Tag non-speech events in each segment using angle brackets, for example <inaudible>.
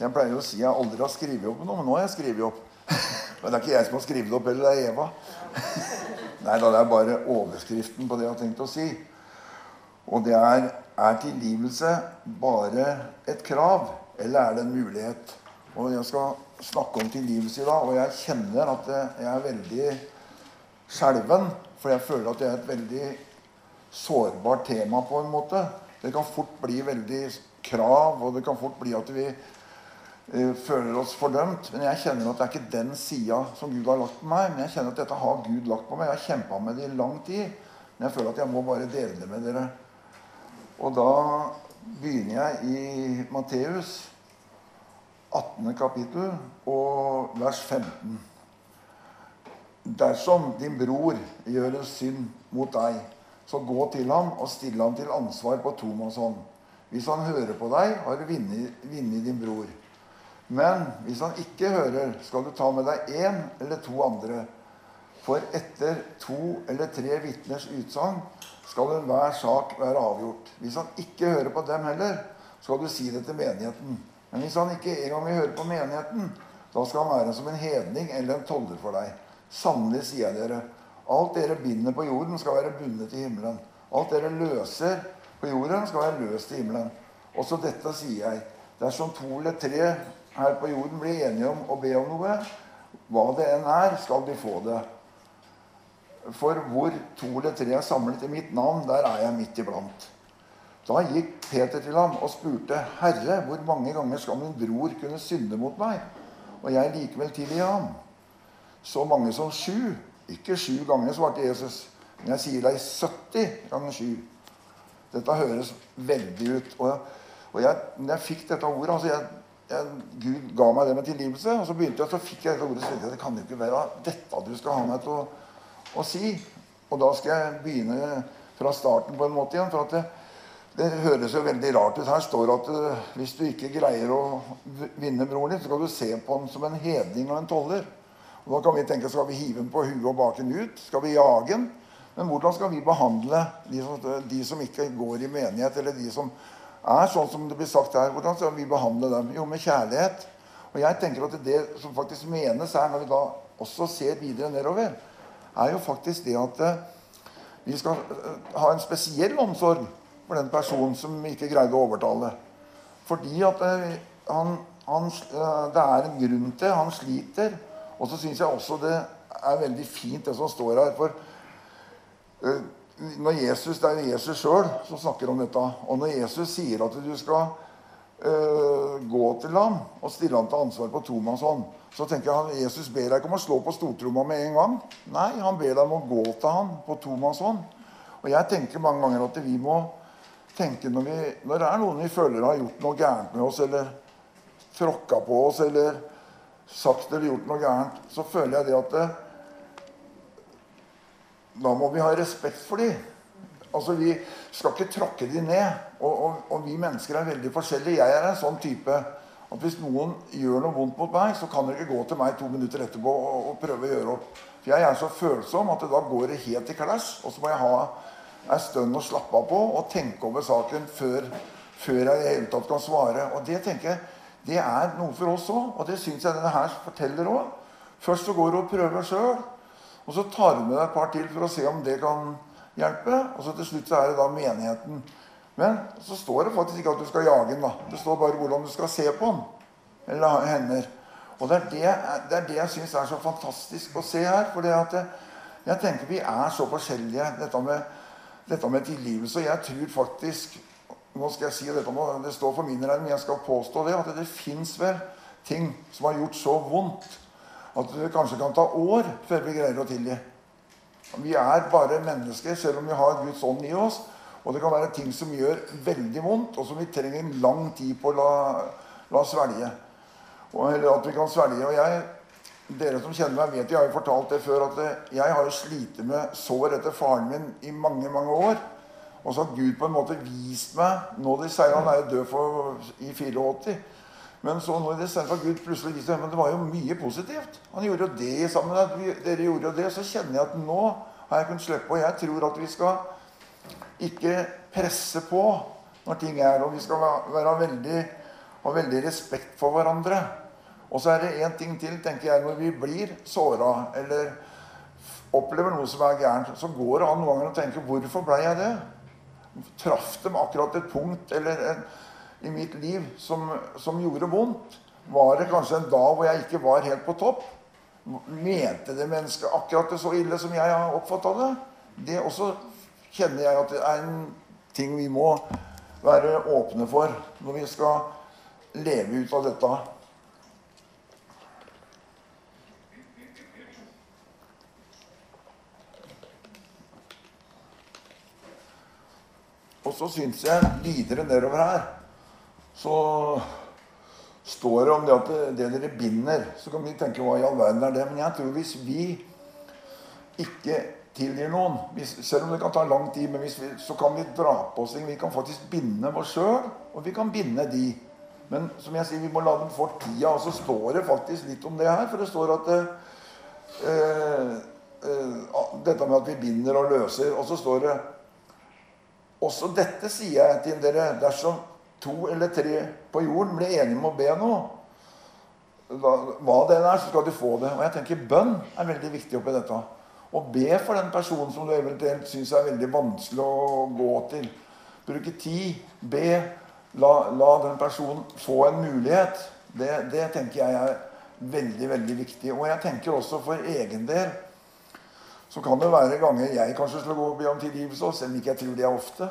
Jeg pleier å si jeg aldri har skrevet opp noe, men nå har jeg skrevet opp. <laughs> Men det er ikke jeg som har skrevet opp, eller det er Eva. <laughs> Nei da, det er bare overskriften på det jeg har tenkt å si. Og det er er tilgivelse bare et krav, eller er det en mulighet? Og jeg skal snakke om tilgivelse i dag, og jeg kjenner at jeg er veldig skjelven. For jeg føler at det er et veldig sårbart tema på en måte. Det kan fort bli veldig krav, og det kan fort bli at vi føler oss fordømt. Men jeg kjenner at det er ikke den sida som Gud har lagt på meg. Men jeg kjenner at dette har Gud lagt på meg. Jeg har kjempa med det i lang tid. Men jeg føler at jeg må bare dele det med dere. Og da begynner jeg i Matteus 18. kapittel og vers 15. Dersom din bror gjør en synd mot deg, så gå til ham og stille ham til ansvar på tomannshånd. Hvis han hører på deg, har du vunnet din bror. Men hvis han ikke hører, skal du ta med deg én eller to andre. For etter to eller tre vitners utsagn skal enhver sak være avgjort. Hvis han ikke hører på dem heller, skal du si det til menigheten. Men hvis han ikke engang vil høre på menigheten, da skal han være som en hedning eller en toller for deg. Sannelig sier jeg dere, alt dere binder på jorden, skal være bundet i himmelen. Alt dere løser på jorden, skal være løst i himmelen. Også dette sier jeg. Dersom to eller tre her på jorden blir enige om å be om noe, hva det enn er, skal de få det. For hvor to eller tre er samlet i mitt navn, der er jeg midt iblant. Da gikk Peter til ham og spurte, 'Herre, hvor mange ganger skal min bror kunne synde mot meg?' Og jeg likevel tilgi ham så mange som sju. Ikke sju ganger, svarte Jesus. Men jeg sier deg 70 ganger sju. Dette høres veldig ut. Og, og jeg, når jeg fikk dette ordet altså jeg, jeg, Gud ga meg det med tilgivelse, og så begynte jeg, så fikk jeg dette ordet. Så jeg, det kan jo ikke være dette du skal ha meg til å, å, si. Og da skal jeg begynne fra starten på en måte igjen. for at det, det høres jo veldig rart ut. Her står det at uh, hvis du ikke greier å vinne broren din, så skal du se på ham som en hedning og en toller. Og da kan vi tenke, Skal vi hive den på huet og bake ham ut? Skal vi jage den? Men hvordan skal vi behandle de som, de som, ikke går i menighet, eller de som er sånn som det blir sagt her? Hvordan skal vi behandle dem? Jo, med kjærlighet. Og jeg tenker at det som faktisk menes her, når vi da også ser videre nedover, er jo faktisk det at eh, vi skal eh, ha en spesiell omsorg for den personen som ikke greide å overtale. Fordi at eh, han, han, det er en grunn til Han sliter. Og så syns jeg også det er veldig fint, det som står her. For når Jesus, det er Jesus sjøl som snakker om dette. Og når Jesus sier at du skal uh, gå til ham og stille ham til ansvar på tomannshånd, så tenker jeg at Jesus ber deg ikke om å slå på stortromma med en gang. Nei, han ber deg om å gå til ham på tomannshånd. Og jeg tenker mange ganger at vi må tenke når, vi, når det er noen vi føler har gjort noe gærent med oss, eller tråkka på oss, eller sagt eller gjort noe gærent, så føler jeg det at det, Da må vi ha respekt for dem. Altså, Vi skal ikke tråkke dem ned. Og, og, og, vi mennesker er veldig forskjellige. Jeg er en sånn type at hvis noen gjør noe vondt mot meg, så kan dere ikke gå til meg to minutter etterpå og, og prøve å gjøre opp. For jeg er så følsom at da går det helt i klass. Og så må jeg ha ei stund å slappe av på og tenke over saken før, før jeg i hele tatt kan svare. Og det tenker jeg det er noe for oss òg. Og det syns jeg denne her forteller òg. Først så går hun og prøver sjøl. Og så tar du med deg et par til for å se om det kan hjelpe. Og så til slutt så er det da menigheten. Men så står det faktisk ikke at du skal jage den. da. Det står bare hvordan du skal se på den. Eller hender. Og det er det, det, er det jeg syns er så fantastisk å se her. For jeg, tenker vi er så forskjellige, dette med, dette med tilgivelse. Jeg tror faktisk nå skal jeg si dette Det står for min regning, men jeg skal påstå det, at det fins vel ting som har gjort så vondt at det kanskje kan ta år før vi greier å tilgi. Vi er bare mennesker, selv om vi har Guds ånd i oss. Og det kan være ting som gjør veldig vondt, og som vi trenger lang tid på å la, la svelge. Og, eller at vi kan svelge. Og jeg, dere som kjenner meg, vet jeg har jo fortalt det før, at jeg har jo slitt med sår etter faren min i mange, mange år. Og så har Gud på en måte vist meg Nå de sier han er jo død for, i 84. Men så når det har Gud plutselig viste men det var jo mye positivt. Han gjorde jo det sammen med dere gjorde jo det. Så kjenner jeg at nå har jeg kunnet slippe. Og jeg tror at vi skal ikke presse på når ting er. Og vi skal være veldig ha veldig respekt for hverandre. Og så er det én ting til, tenker jeg, når vi blir såra eller opplever noe som er gærent, så går det an noen ganger å tenke 'Hvorfor ble jeg det?' Traff dem akkurat et punkt eller en, i mitt liv som, som, gjorde vondt? Var det kanskje en dag hvor jeg ikke var helt på topp? Mente det mennesket akkurat det så ille som jeg har oppfatta det? Det også kjenner jeg at det er en ting vi må være åpne for når vi skal leve ut av dette. Og så syns jeg videre nedover her så står det om det at det, dere binder. Så kan vi tenke hva i all verden er det? Men jeg tror hvis vi ikke tilgir noen hvis, Selv om det kan ta lang tid, men vi, så kan vi dra på oss ting. Vi kan faktisk binde oss sjøl, og vi kan binde de. Men som jeg sier, vi må la dem få tida. Og så står det faktisk litt om det her. For det står at eh, eh, Dette med at vi binder og løser. Og så står det også dette sier jeg til dere dersom to eller tre på jorden blir enige om å be noe, hva det er, så skal du få det. Og jeg tenker bønn er veldig viktig oppi dette. Å be for den personen som du eventuelt syns er veldig vanskelig å gå til. Bruke tid. Be. La, la den personen få en mulighet. Det, det tenker jeg er veldig, veldig viktig. Og jeg tenker også for egen del så kan det være ganger jeg kanskje skal gå og be om tilgivelse, selv om ikke jeg tror det er ofte.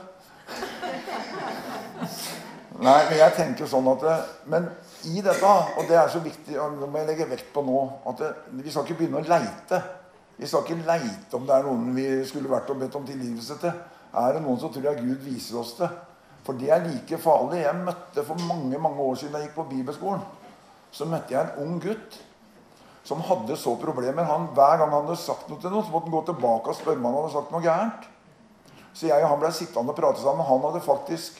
Nei, men jeg tenker sånn at Men i dette, og det er så viktig og det må jeg legge vekt på nå at Vi skal ikke begynne å leite. Vi skal ikke leite om det er noen vi skulle vært og bedt om tilgivelse til. Er det noen som tror jeg Gud viser oss det? For det er like farlig. Jeg møtte For mange mange år siden jeg gikk på bibelskolen, så møtte jeg en ung gutt som hadde så problemer. Han, hver gang han hadde sagt noe til noen, så måtte han gå tilbake og spørre om han hadde sagt noe gærent. Så jeg og han ble sittende og prate sammen. Han hadde faktisk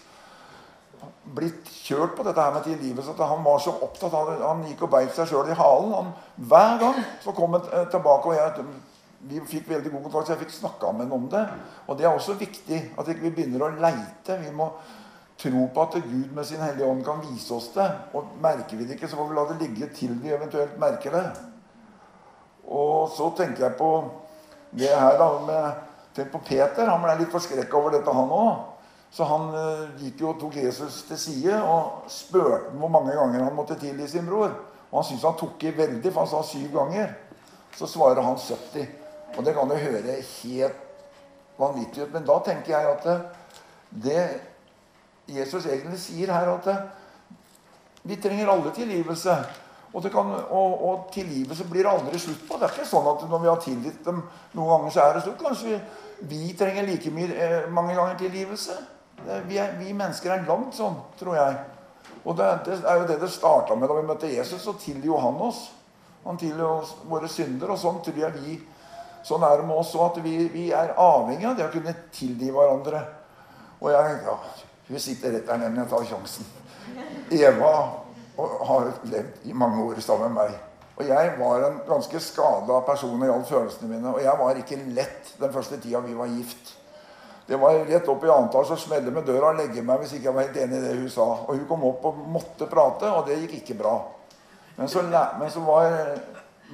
blitt kjørt på dette her med tilgivelse. At han var så opptatt av det. Han gikk og beit seg sjøl i halen. Han, hver gang så kom han eh, tilbake, og jeg, vi fikk veldig god kontakt, så jeg fikk snakka med ham om det. Og det er også viktig at vi ikke begynner å leite. Vi må tro på at Gud med sin Hellige Ånd kan vise oss det. Og merker vi det ikke, så får vi la det ligge til vi eventuelt merker det. Og så tenker jeg på det her da med Tenk på Peter. Han ble litt forskrekka over dette, han òg. Så han uh, gikk jo og tok Jesus til side og spurte hvor mange ganger han måtte tilgi sin bror. Og han syntes han tok i veldig, for han sa syv ganger. Så svarer han 70. Og det kan jo høre helt vanvittig ut. Men da tenker jeg at det, det Jesus egentlig sier her, at det, vi trenger alle tilgivelse. Og, kan, og, og, tilgivelse blir aldri slutt på. Det er ikke sånn at når vi har tilgitt dem noen ganger, så er det slutt. Kanskje vi, vi trenger like mye, eh, mange ganger tilgivelse. Vi, er, vi, mennesker er langt sånn, tror jeg. Og det, det er jo det det starta med da vi møtte Jesus. Så tilgir han oss. Han tilgir oss våre synder. Og sånn tror jeg vi Sånn er med oss òg, at vi, vi, er avhengig av det å kunne tilgi hverandre. Og jeg ja, Hun sitter rett der nede, jeg tar sjansen. Eva har levd i mange år sammen med meg. Og jeg var en ganske skada person det gjaldt følelsene mine. Og jeg var ikke lett den første tida vi var gift. Det var rett opp i annet etasje og smelle med døra og legge meg hvis ikke jeg var helt enig i det hun sa. Og hun kom opp og måtte prate, og det gikk ikke bra. Men så, men så var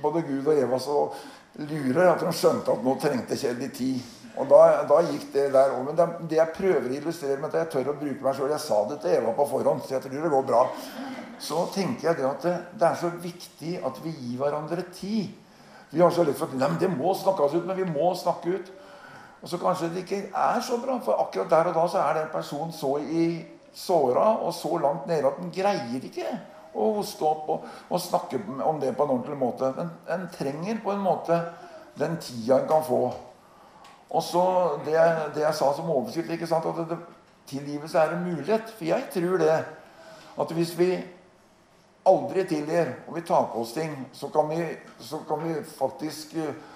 både Gud og Eva så lure at de skjønte at nå trengte Kjell litt tid. Og da, da, gikk det der òg. Men det, det, jeg prøver å illustrere med at jeg tør å bruke meg sjøl Jeg sa det til Eva på forhånd, så jeg tror det går bra så tenker jeg det at det, det, er så viktig at vi gir hverandre tid. Vi har så lett for at nei, men det må snakkes ut, men vi må snakke ut. Og så kanskje det ikke er så bra, for akkurat der og da så er den personen så i såra og så langt nede at den greier ikke å hoste opp og, og snakke om det på en ordentlig måte. Men en trenger på en måte den tida en kan få. Og så det, det jeg sa som overskrift, ikke sant, at det, tilgivelse er en mulighet. For jeg tror det. At hvis vi aldri tilgir, og vi tar på oss ting, så kan vi, så kan vi faktisk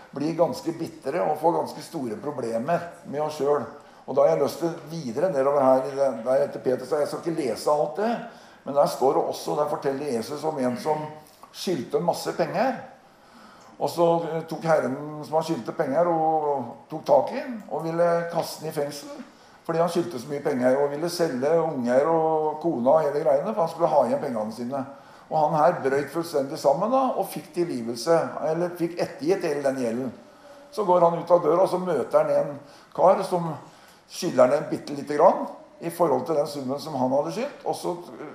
eh, bli ganske bitre og får ganske store problemer med oss sjøl. Og da har jeg lyst til videre nedover her der etter Peter, så Jeg skal ikke lese alt det, men der står det også, der forteller Jesus om en som skyldte masse penger. Og så eh, tok Herren som han skyldte penger, og tok tak i ham og ville kaste ham i fengsel. Fordi han skyldte så mye penger og ville selge unger og kona og hele greiene. For han skulle ha igjen pengene sine. Og han her brøyt fullstendig sammen da, og fikk tilgivelse. Eller fikk ettergitt hele den gjelden. Så går han ut av døra, og så møter han en kar som skylder han en bitte lite grann i forhold til den summen som han hadde skyldt. Og så øh,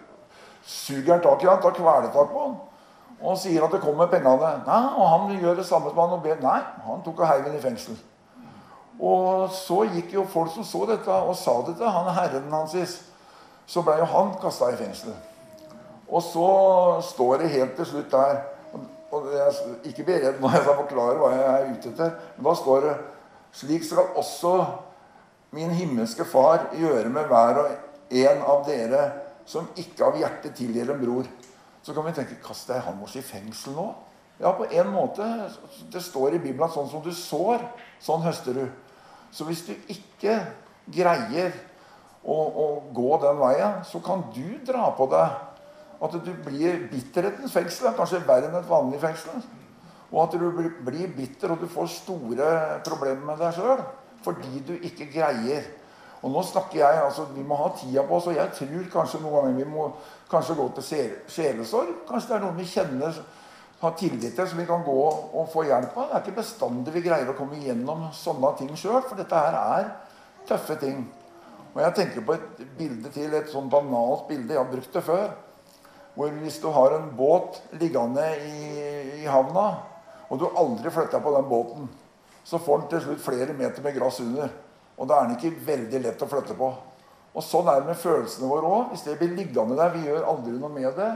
suger han tak i han, tar kvelertak på han og sier at det kommer pengene. Nei, Og han gjør det samme som han og ber. Nei, han tok og heiv i fengsel. Og så gikk jo folk som så dette, og sa det til han herren hans. Så ble jo han kasta i fengsel. Og så står det helt til slutt der og jeg, Ikke bli redd når <laughs> jeg skal forklare hva jeg er ute etter. Men da står det Slik skal også min himmelske Far gjøre med hver og en av dere som ikke av hjertet tilgir en bror. Så kan vi tenke Kaster jeg han vår i fengsel nå? Ja, på en måte. Det står i Bibelen at sånn som du sår, sånn høster du. Så hvis du ikke greier å, å gå den veien, så kan du dra på deg at du blir bitterhetens fengsel. Kanskje verre enn et vanlig fengsel. Og at du blir bitter og du får store problemer med deg sjøl fordi du ikke greier. Og nå snakker jeg, altså Vi må ha tida på oss, og jeg tror kanskje noen ganger vi må kanskje gå til sjelesorg. Kanskje det er noen vi kjenner har tillit til, som vi kan gå og få hjelp av. Det er ikke bestandig vi greier å komme igjennom sånne ting sjøl, for dette her er tøffe ting. Og Jeg tenker på et bilde til, et sånn banalt bilde. Jeg har brukt det før. Hvor hvis du har en båt liggende i, i havna, og du aldri flytter på den båten, så får den til slutt flere meter med gress under. Og da er den ikke veldig lett å flytte på. Og Sånn er det med følelsene våre òg. Hvis det blir liggende der, vi gjør aldri noe med det,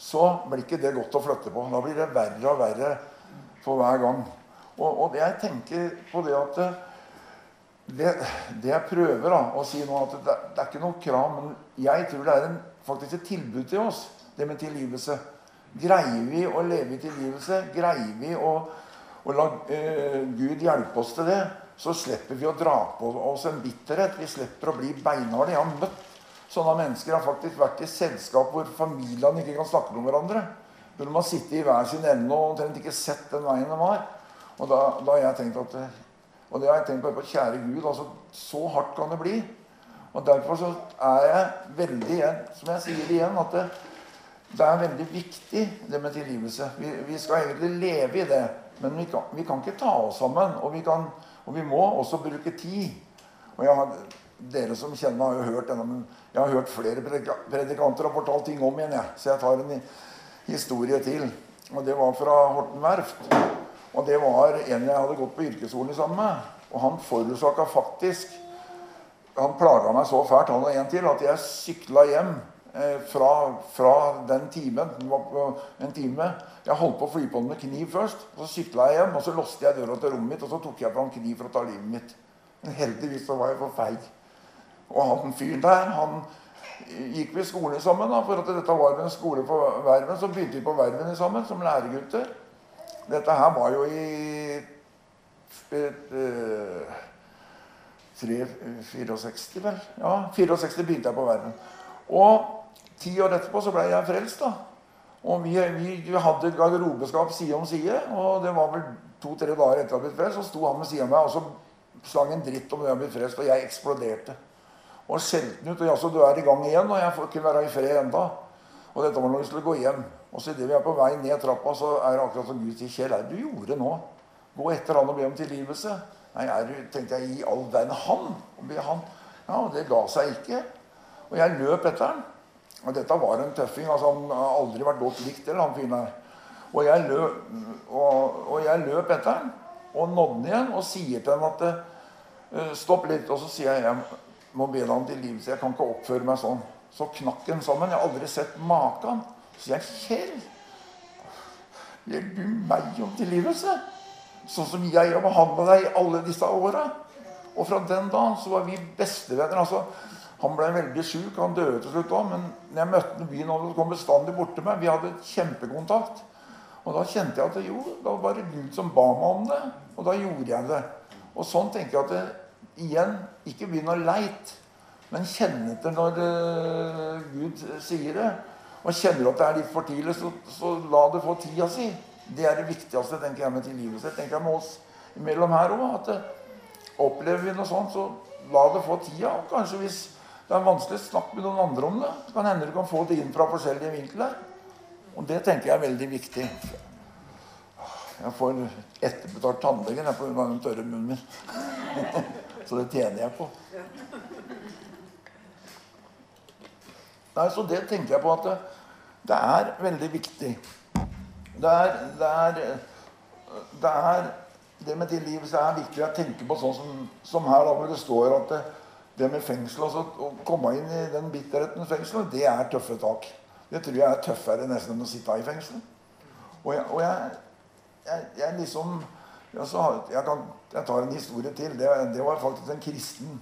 så blir ikke det godt å flytte på. Da blir det verre og verre for hver gang. Og, og jeg tenker på det at det, det jeg prøver da, å si nå, at det, det, er ikke noe krav, men jeg tror det er en, faktisk et tilbud til oss, det med tilgivelse. Greier vi å leve i tilgivelse, greier vi å, å la uh, Gud hjelpe oss til det, så slipper vi å dra på oss en bitterhet. Vi slipper å bli beinharde. Jeg har møtt Sånne mennesker har faktisk vært i selskap hvor familiene ikke kan snakke med hverandre. Når de har sittet i hver sin ende og omtrent ikke sett den veien de var. Og da, da har jeg tenkt at og det har jeg tenkt på, kjære Gud, altså, så hardt kan det bli. Og Derfor så er jeg veldig, som jeg sier igjen, at det, det er veldig viktig det med tilgivelse. Vi, vi, skal egentlig leve i det, men vi kan, vi kan ikke ta oss sammen. Og vi, kan, og vi må også bruke tid. Og jeg har dere som kjenner har jo hørt denne, men jeg har hørt flere predikanter har fortalt ting om igjen. Jeg. Så jeg tar en historie til. Og Det var fra Horten verft. Og det var en jeg hadde gått på yrkesskolen sammen med. Og han forårsaka faktisk Han plaga meg så fælt, han og en til, at jeg sykla hjem eh, fra, fra, den timen. På en time. Jeg holdt på å fly på den med kniv først. Så sykla jeg hjem, og så låste jeg døra til rommet mitt, og så tok jeg fram kniv for å ta livet mitt. Men heldigvis så var jeg for feig. Og han fyren der, han gikk vi skole sammen. da, For at dette var en skole på Verven. Så begynte vi på Verven sammen som læregutter. Dette her var jo i et, uh, 64, vel? Ja, 64 begynte jeg på Verven. Og ti år etterpå så ble jeg frelst. da. Og vi, vi, vi hadde garderobeskap side om side. Og det var vel to-tre dager etter at jeg ble frelst, så sto han ved siden av meg og så sang en dritt om det jeg ble frelst, og jeg eksploderte og skjelte ut. Og jaså, du er i gang igjen, og jeg får ikke være i fred enda. Og dette var når vi skulle gå hjem. Og så idet vi er på vei ned trappa, så er det akkurat som Gud sier, 'Kjell, hva er det du gjorde nå?' Gå etter han og be om tilgivelse. Nei, du, tenkte jeg, i all verden han? Han. Ja, det ga seg ikke. Og jeg løp etter han. Og dette var en tøffing. altså Han har aldri vært godt likt, eller han fyren. Og jeg, løp, og, og jeg løp etter han og nådde han igjen og sier til han at uh, Stopp litt. Og så sier jeg jeg må be deg om tilgivelse. Jeg kan ikke oppføre meg sånn. Så knakk han sammen. Jeg har aldri sett maken. Så sier jeg, Kjell, hjelp du meg om tilgivelse? Sånn som jeg har behandla deg i alle disse åra. Og fra den dagen så var vi bestevenner. altså han ble veldig sjuk. Han døde til slutt òg. Men når jeg møtte ham i byen, så kom bestandig bort til meg. Vi hadde kjempekontakt. Og da kjente jeg at jo, da var det Gud som ba meg om det. Og da gjorde jeg det. Og sånn tenker jeg at det, igjen, ikke begynn å leite, men kjenn etter når uh, Gud sier det. Og kjenner du at det er litt for tidlig, så, så, la det få tida si. Det er det viktigste tenker jeg med tilgivelse. tenker jeg med oss imellom her òg. At, opplever vi noe sånt, så la det få tida. Og kanskje hvis det er vanskelig, snakk med noen andre om det. Så kan hende du kan få det inn fra forskjellige vinkler. Og det tenker jeg er veldig viktig. Jeg får etterbetalt tannlegen pga. den tørre munnen min. <laughs> så det tjener jeg på. Nei, Så det tenker jeg på at det, det er veldig viktig. Det er, det er, det er det med tilgivelse er viktig å tenke på sånn som, som her, da, hvor det står at det, det med fengsel altså, Å komme inn i den bitterhetens fengsel, det er tøffe tak. Det tror jeg er tøffere nesten enn å sitte i fengsel. Og jeg, og jeg, jeg, jeg liksom jeg, kan, jeg, tar en historie til. Det, det, var faktisk en kristen.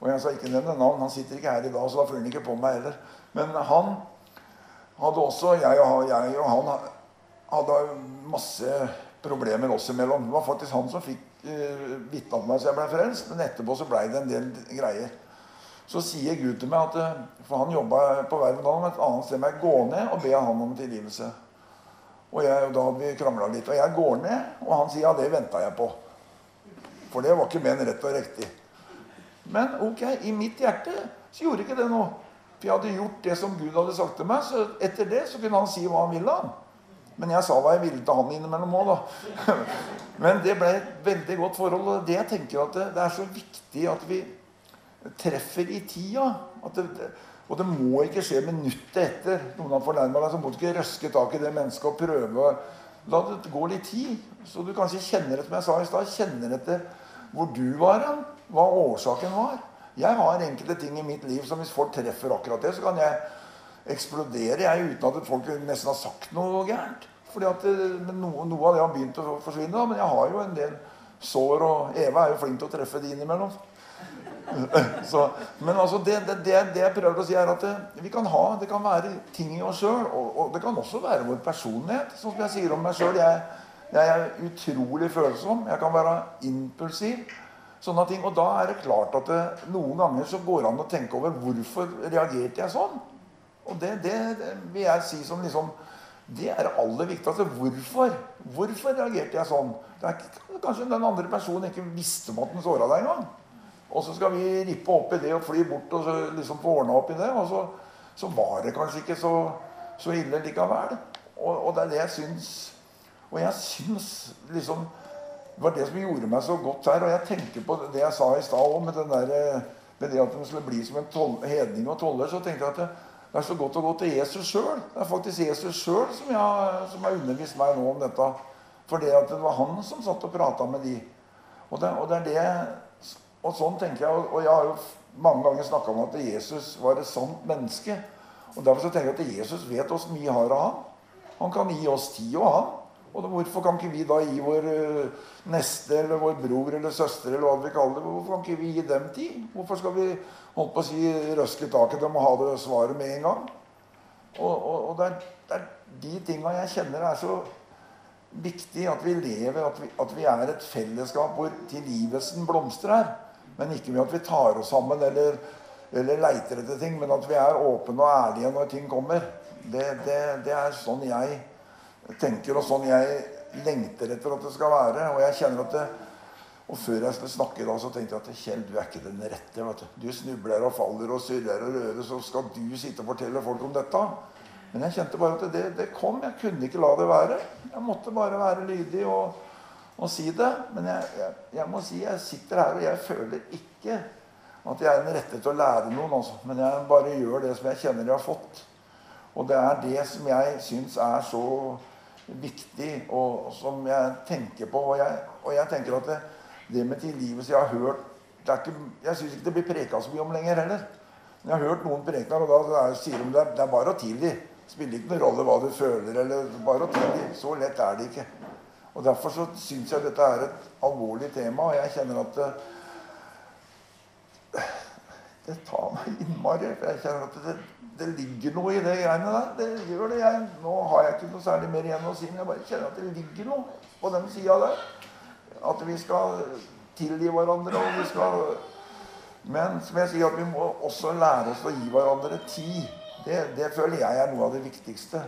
Og jeg sa ikke nevne navn. Han sitter ikke her i dag, så da følger han ikke på meg heller. Men han hadde også Jeg og, jeg og han hadde masse problemer oss imellom. Det var faktisk han som fikk uh, vitne om meg så jeg ble frelst. Men etterpå så blei det en del greier. Så sier Gud til meg at eh, For han jobba på Verdendalen et annet sted. meg gå ned og be han om tilgivelse. Og, jeg, og da hadde vi krangla litt. Og jeg går ned, og han sier ja, det venta jeg på. For det var ikke men rett og riktig. Men ok, i mitt hjerte så gjorde ikke det noe. For jeg hadde gjort det som Gud hadde sagt til meg. Så etter det så kunne han si hva han ville. han. Men jeg sa hva jeg ville til han innimellom òg, da. <laughs> Men det ble et veldig godt forhold. Og det jeg tenker at det, er så viktig at vi treffer i tida. Det, og det må ikke skje minuttet etter noen har fornærma deg. Så må du ikke røske tak i det mennesket og prøve La det gå litt tid. Så du kanskje kjenner etter, som jeg sa i stad, kjenner etter hvor du var hen. Hva årsaken var. Jeg har enkelte ting i mitt liv som hvis folk treffer akkurat det, så kan jeg eksploderer jeg uten at folk nesten har sagt noe gærent. Fordi at eh, noe, noe, av det har begynt å forsvinne. Da. Men jeg har jo en del sår, og Eva er jo flink til å treffe de innimellom. <laughs> Så, men altså det, det, det, jeg prøver å si, er at eh, vi kan ha, det kan være ting i oss sjøl. Og, og, det kan også være vår personlighet. Sånn som jeg sier om meg sjøl. Jeg, jeg, er utrolig følsom. Jeg kan være impulsiv. Sånne ting, Og da er det klart at det, noen ganger så går det an å tenke over hvorfor reagerte jeg sånn. Og det, det, vil jeg si som liksom Det er det aller viktigste. Hvorfor? Hvorfor reagerte jeg sånn? Det er Kanskje den andre personen ikke visste om at den såra deg engang. Og så skal vi rippe opp i det og fly bort og liksom få ordna opp i det. Og så, så, var det kanskje ikke så, så ille likevel. Og, og, det er det jeg syns Og jeg syns liksom Det var det som gjorde meg så godt her. Og jeg tenker på det jeg sa i stad òg, med, med, det at de skulle bli som en tol, hedning og toller. Så tenkte jeg at det er så godt å gå til Jesus sjøl. Det er faktisk Jesus sjøl som, som, har undervist meg nå om dette. For det, det var han som satt og prata med de. Og, det, og, det, det, og sånn tenker jeg. Og jeg har jo mange ganger snakka om at Jesus var et sant menneske. Og Derfor så tenker jeg at Jesus vet oss mye har av han. Han kan gi oss tid og han. Og hvorfor kan ikke vi da gi vår eh, neste eller vår bror eller søster eller hva vi kaller det, hvorfor kan ikke vi gi dem tid? Hvorfor skal vi holdt på å si, røske taket? dem og ha det svaret med en gang. Og, og, og det, er, det, er, de tinga jeg kjenner er så viktig at vi lever, at vi, at vi er et fellesskap hvor tilgivelsen blomstrer. Men ikke med at vi tar oss sammen eller, eller leiter etter ting, men at vi er åpne og ærlige når ting kommer. Det, det, det er sånn jeg tenker, og sånn jeg lengter etter at det skal være. Og jeg kjenner at det, og før jeg skulle da, så tenkte jeg at Kjell, du er ikke den rette. vet Du Du snubler og faller og surrer og rører, så skal du sitte og fortelle folk om dette. Men jeg kjente bare at det, det kom. Jeg kunne ikke la det være. Jeg måtte bare være lydig og, og si det. Men jeg, jeg, jeg, må si jeg sitter her, og jeg føler ikke at jeg er den rette til å lære noen. Altså. Men jeg bare gjør det som jeg kjenner jeg har fått. Og det er det som jeg syns er så viktig, og som jeg tenker på. Og jeg, og jeg tenker at det, det, med tilgivelse Jeg har hørt ikke, Jeg syns ikke det blir preka så mye om lenger heller. Men jeg har hørt noen prekener, og da sier de det, det er bare å tilgi. Spiller ikke noen rolle hva du føler, eller bare å tilgi. Så lett er det ikke. Og Derfor så syns jeg dette er et alvorlig tema, og jeg kjenner at det, det tar meg innmari. For jeg kjenner at det, det ligger noe i det greiene der. Det gjør det. Jeg, nå har jeg ikke noe særlig mer igjen å si, men jeg bare kjenner at det ligger noe på den sida der. At vi skal tilgi hverandre. og vi skal... Men som jeg sier, at vi må også lære oss å gi hverandre tid. Det, det føler jeg er noe av det viktigste.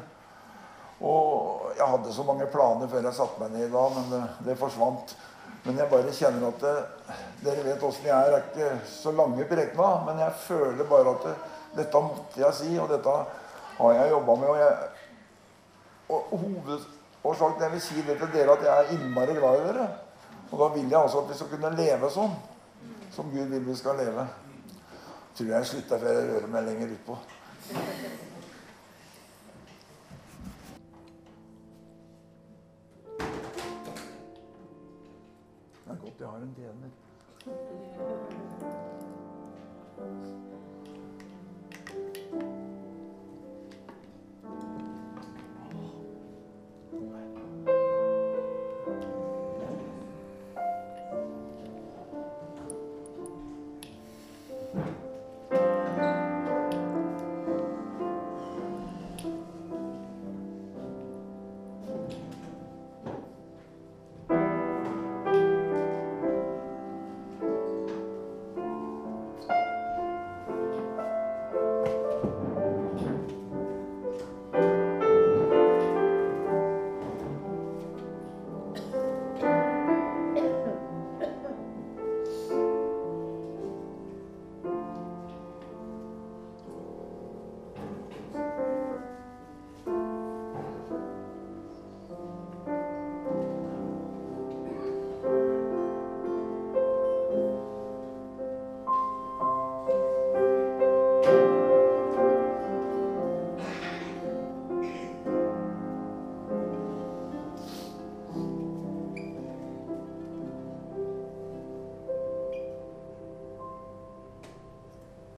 Og jeg hadde så mange planer før jeg satte meg ned i dag, men det, det forsvant. Men jeg bare kjenner at det, Dere vet åssen jeg er. Det er ikke så lange prekena, men jeg føler bare at det, dette måtte jeg si, og dette har jeg jobba med. Og, jeg, og hovedårsaken jeg vil si det til dere, at jeg er innmari glad i dere. Og da vil jeg altså at vi skal kunne leve sånn som Gud vil vi skal leve. Tror jeg slutter før jeg rører meg lenger utpå. Det er godt jeg har en tjener.